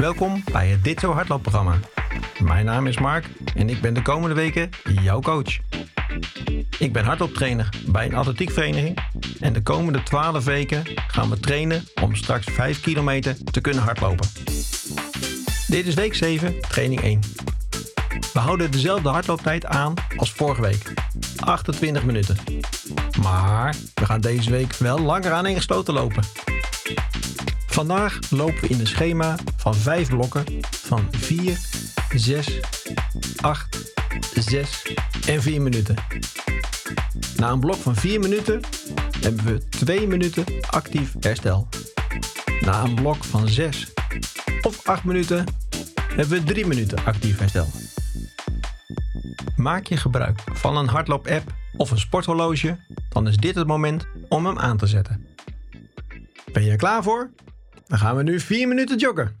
Welkom bij het Dit Zo Hardloopprogramma. Mijn naam is Mark en ik ben de komende weken jouw coach. Ik ben hardlooptrainer bij een atletiekvereniging en de komende 12 weken gaan we trainen om straks 5 kilometer te kunnen hardlopen. Dit is week 7, training 1. We houden dezelfde hardlooptijd aan als vorige week, 28 minuten. Maar we gaan deze week wel langer aan gesloten lopen. Vandaag lopen we in een schema van 5 blokken van 4, 6, 8, 6 en 4 minuten. Na een blok van 4 minuten hebben we 2 minuten actief herstel. Na een blok van 6 of 8 minuten hebben we 3 minuten actief herstel. Maak je gebruik van een hardloop-app of een sporthorloge, dan is dit het moment om hem aan te zetten. Ben je er klaar voor? Dan gaan we nu 4 minuten joggen.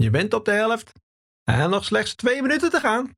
Je bent op de helft en nog slechts 2 minuten te gaan.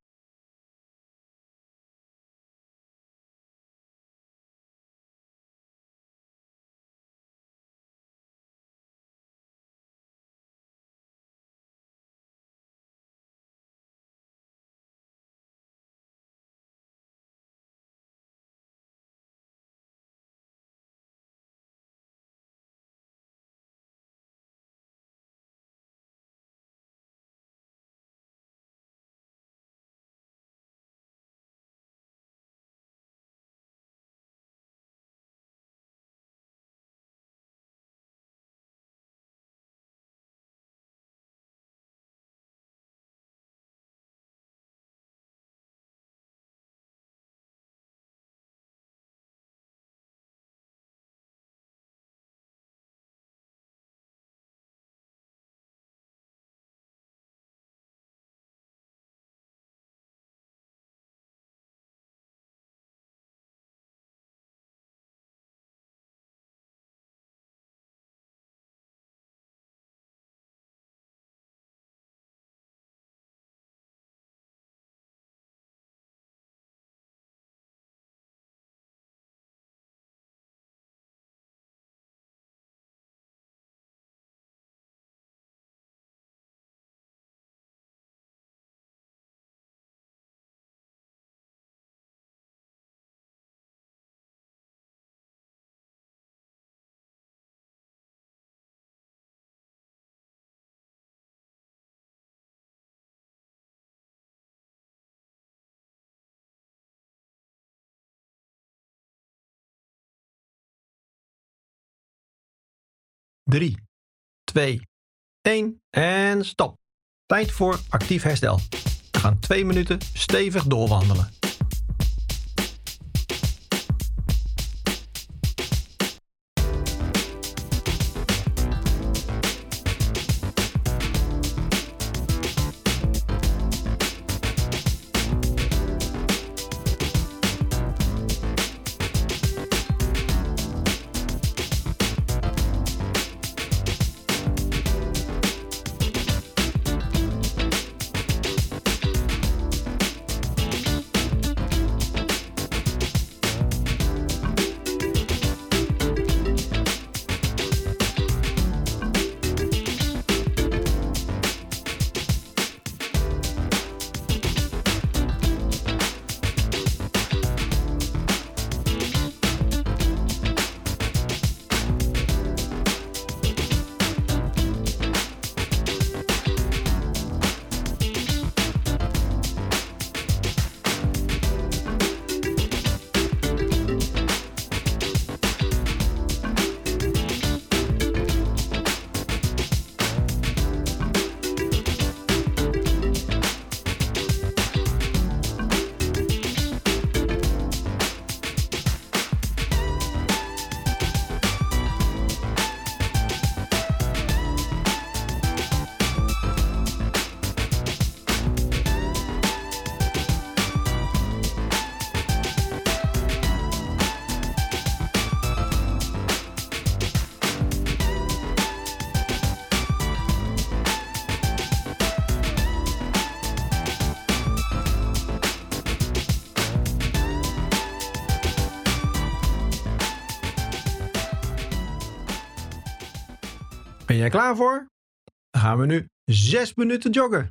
Drie, twee, één en stop. Tijd voor actief herstel. gaan twee minuten stevig doorwandelen. Jij klaar voor? Gaan we nu 6 minuten joggen.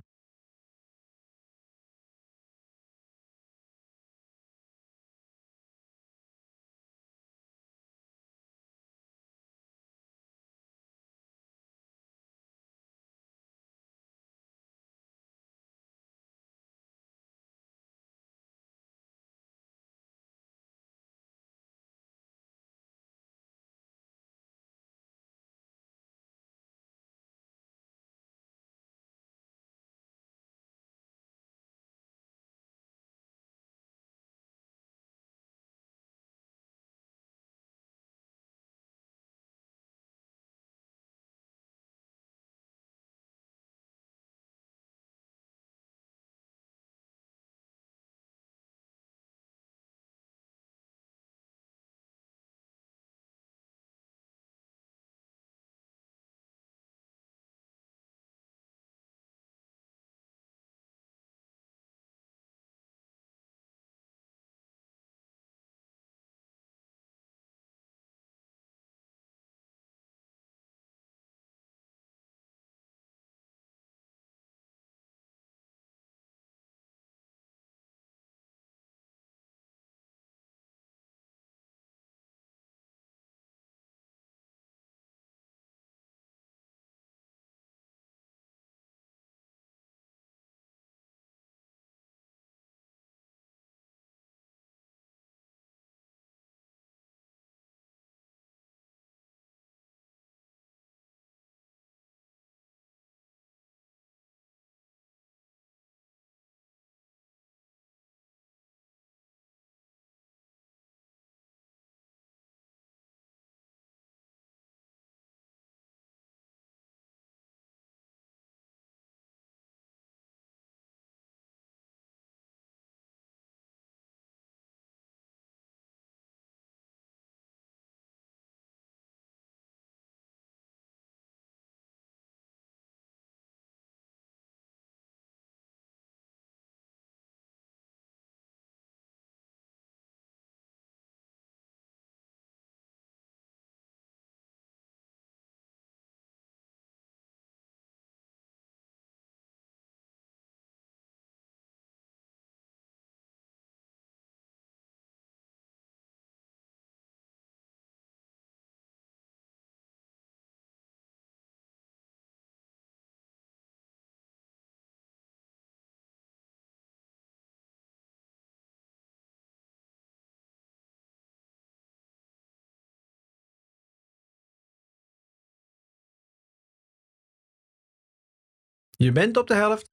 Je bent op de helft.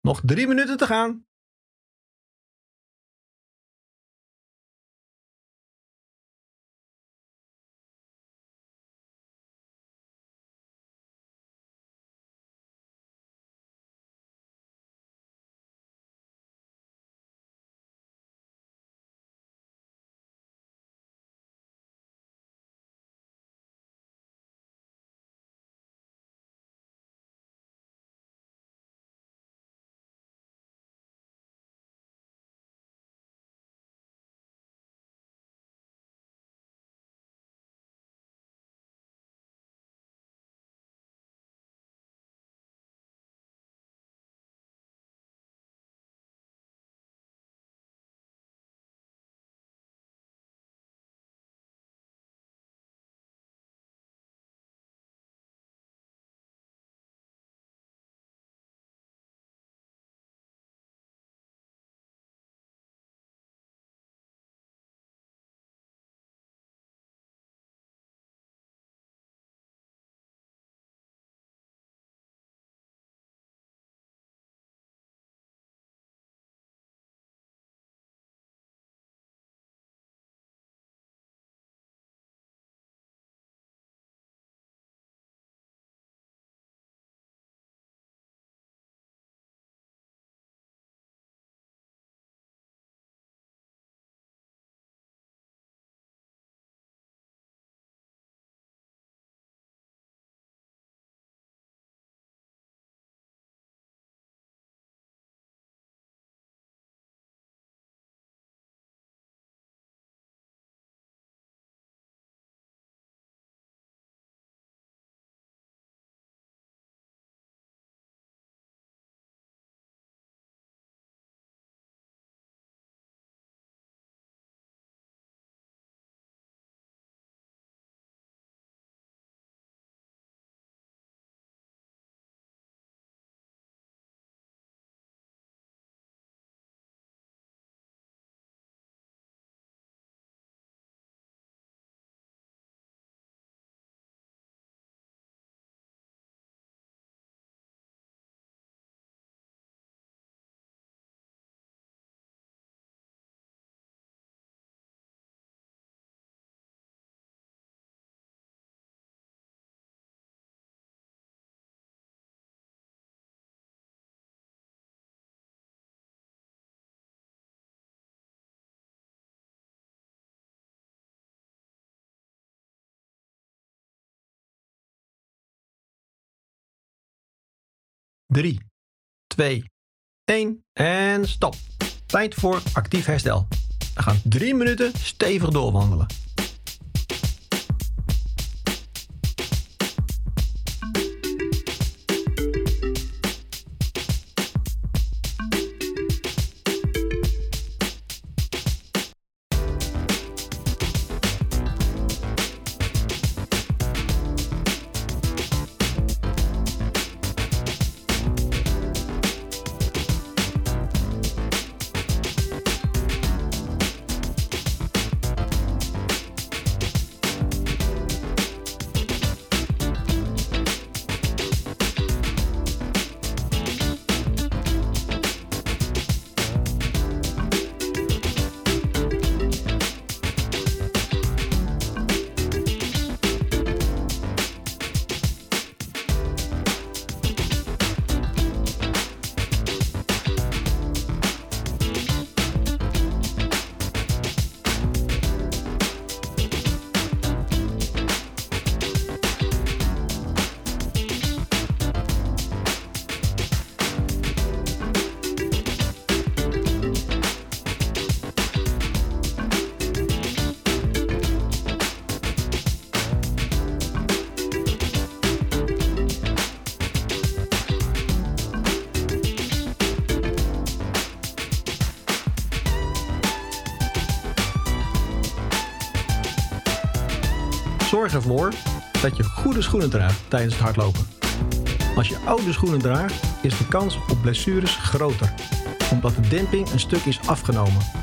Nog drie minuten te gaan. Drie, twee, één en stop. Tijd voor actief herstel. We gaan drie minuten stevig doorwandelen. Zorg ervoor dat je goede schoenen draagt tijdens het hardlopen. Als je oude schoenen draagt, is de kans op blessures groter, omdat de demping een stuk is afgenomen.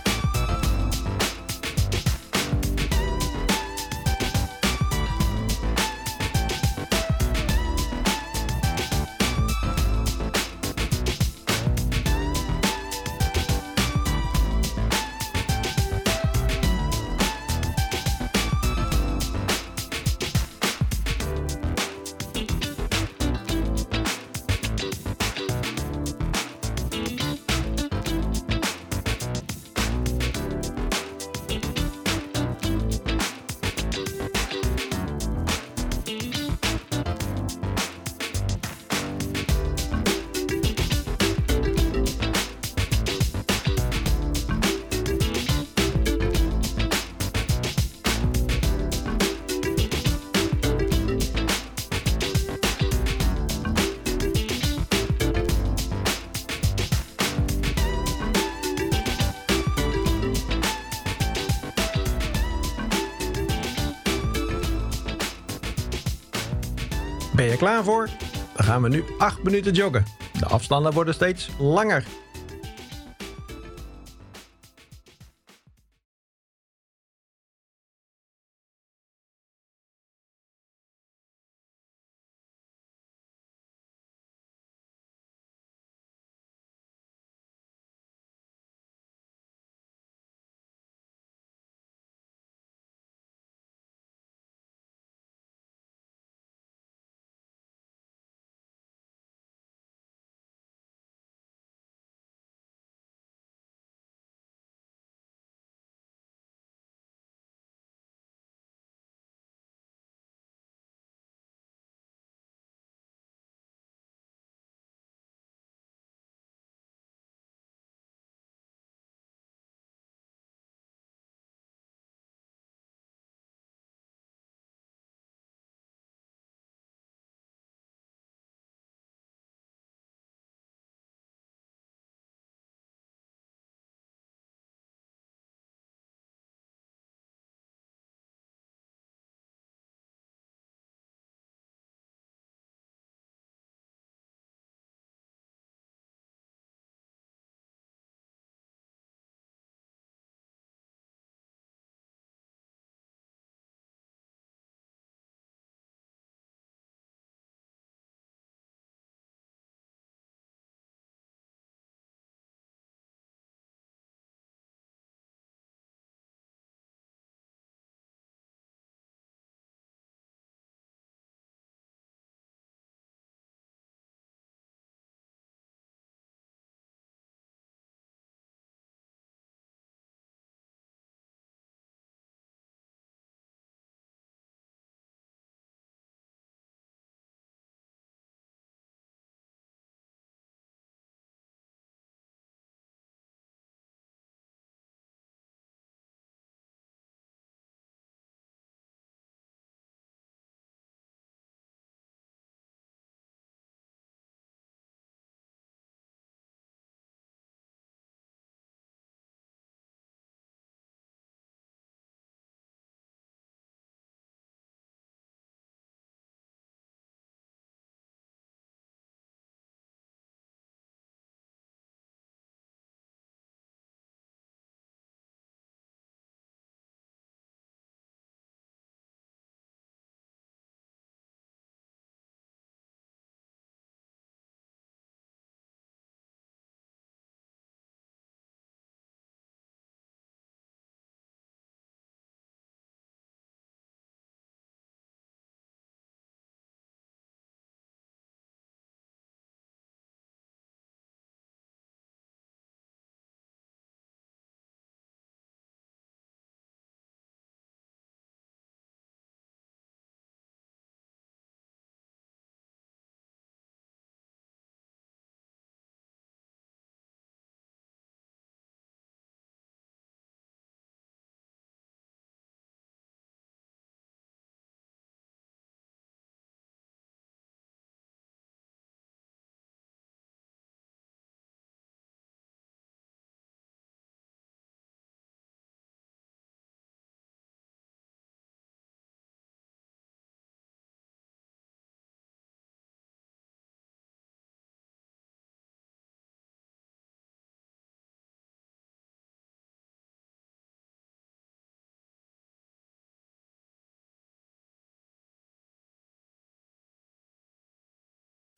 Klaar voor? Dan gaan we nu 8 minuten joggen. De afstanden worden steeds langer.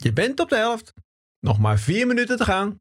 Je bent op de helft. Nog maar 4 minuten te gaan.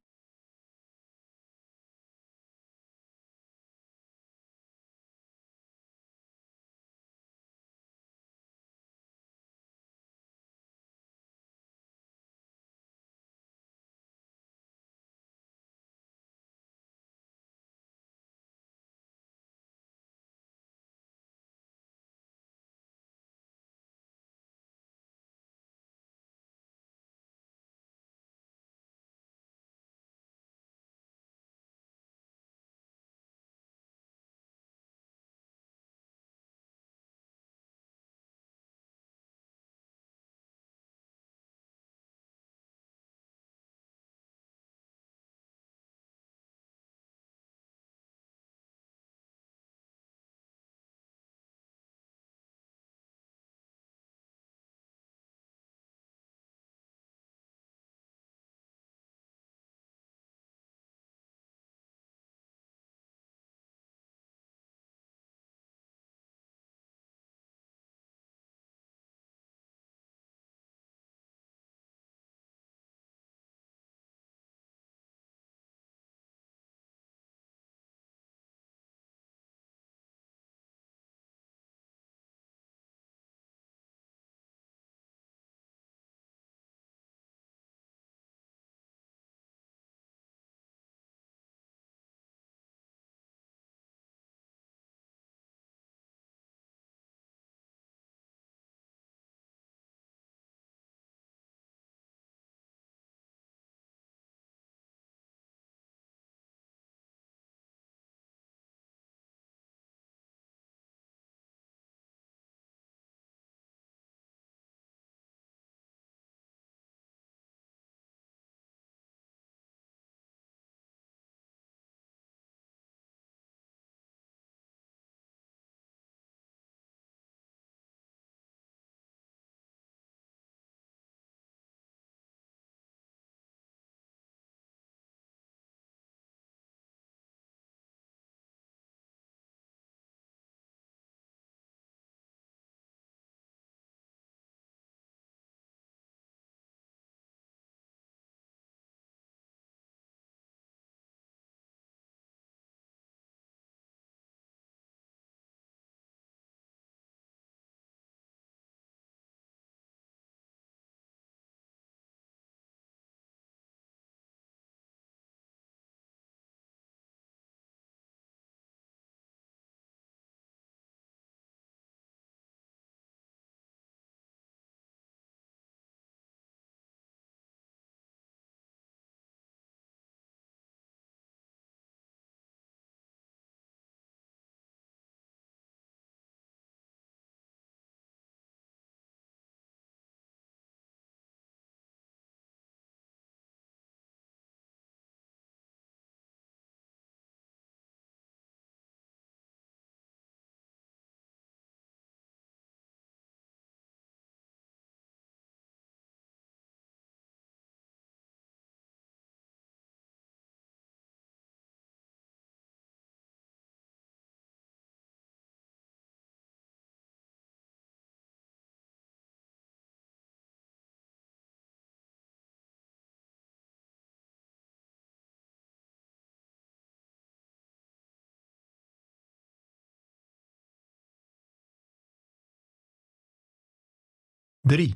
3,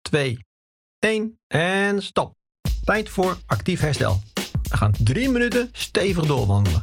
2, 1 en stop. Tijd voor actief herstel. We gaan 3 minuten stevig doorwandelen.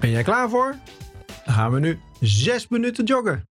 Ben jij klaar voor? Dan gaan we nu 6 minuten joggen.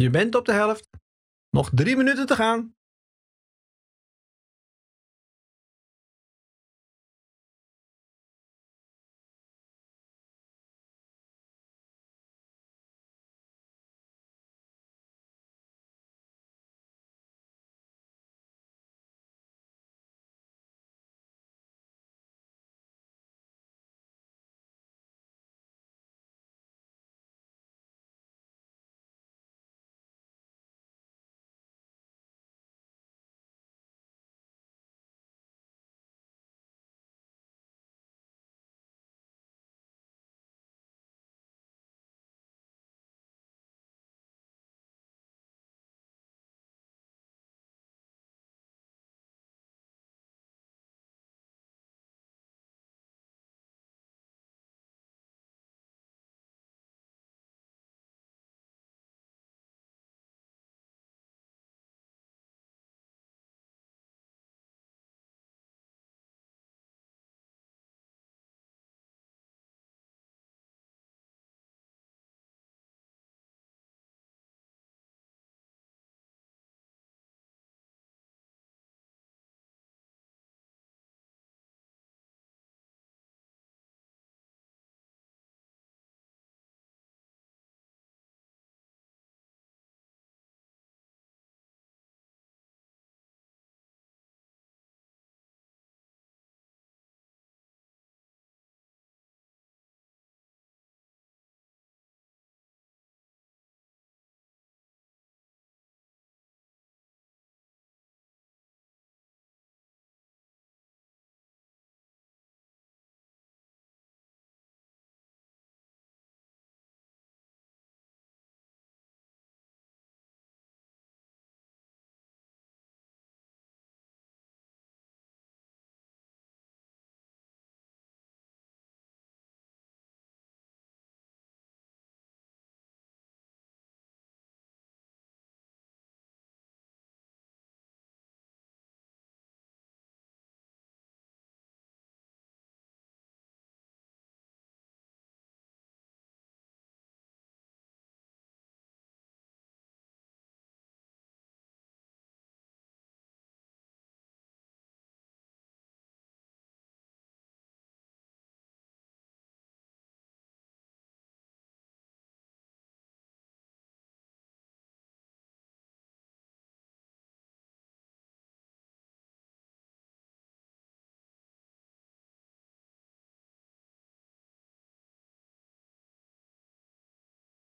Je bent op de helft. Nog drie minuten te gaan.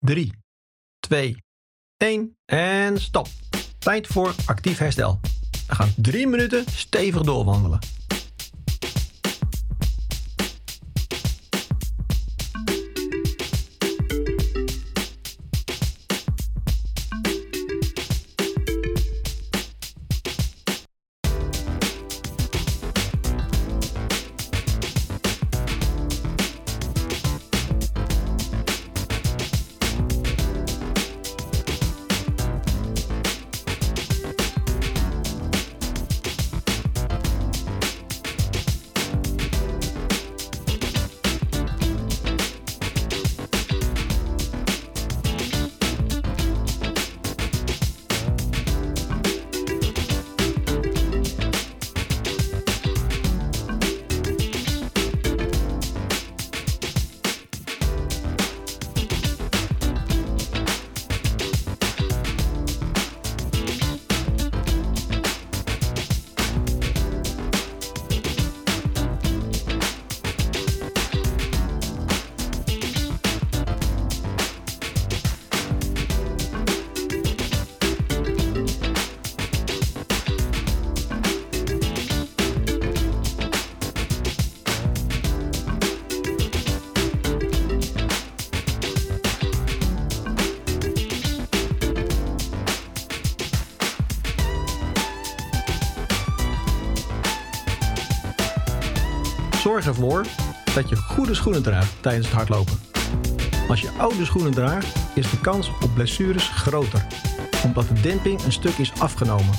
Drie, twee, één en stop. Tijd voor actief herstel. We gaan drie minuten stevig doorwandelen. Zorg ervoor dat je goede schoenen draagt tijdens het hardlopen. Als je oude schoenen draagt, is de kans op blessures groter, omdat de demping een stuk is afgenomen.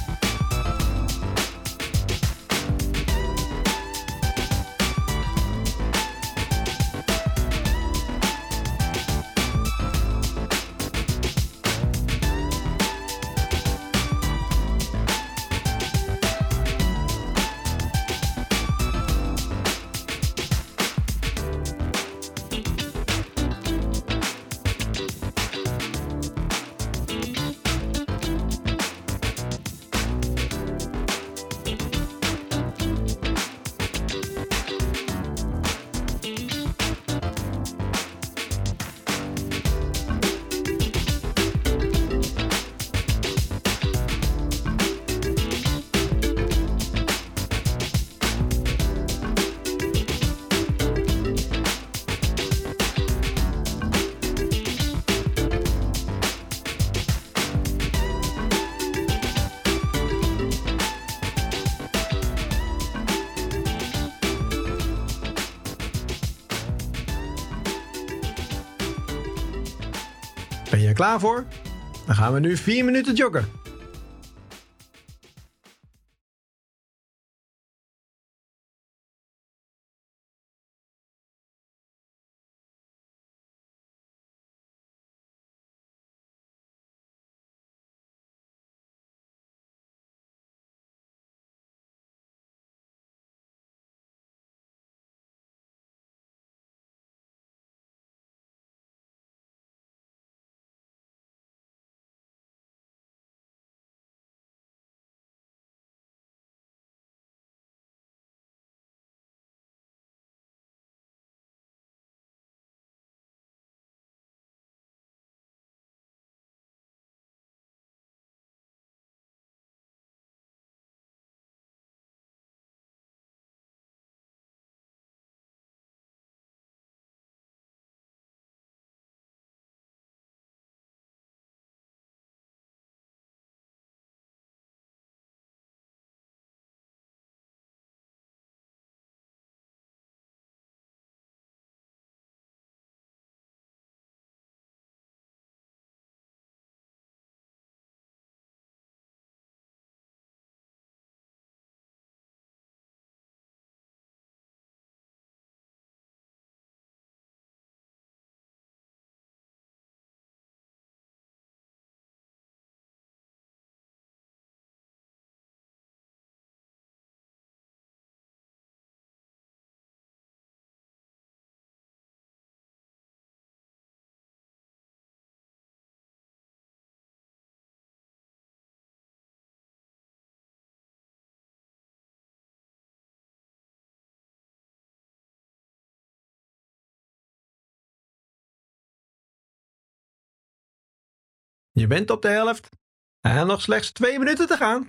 Klaar voor? Dan gaan we nu 4 minuten joggen. Je bent op de helft en nog slechts 2 minuten te gaan.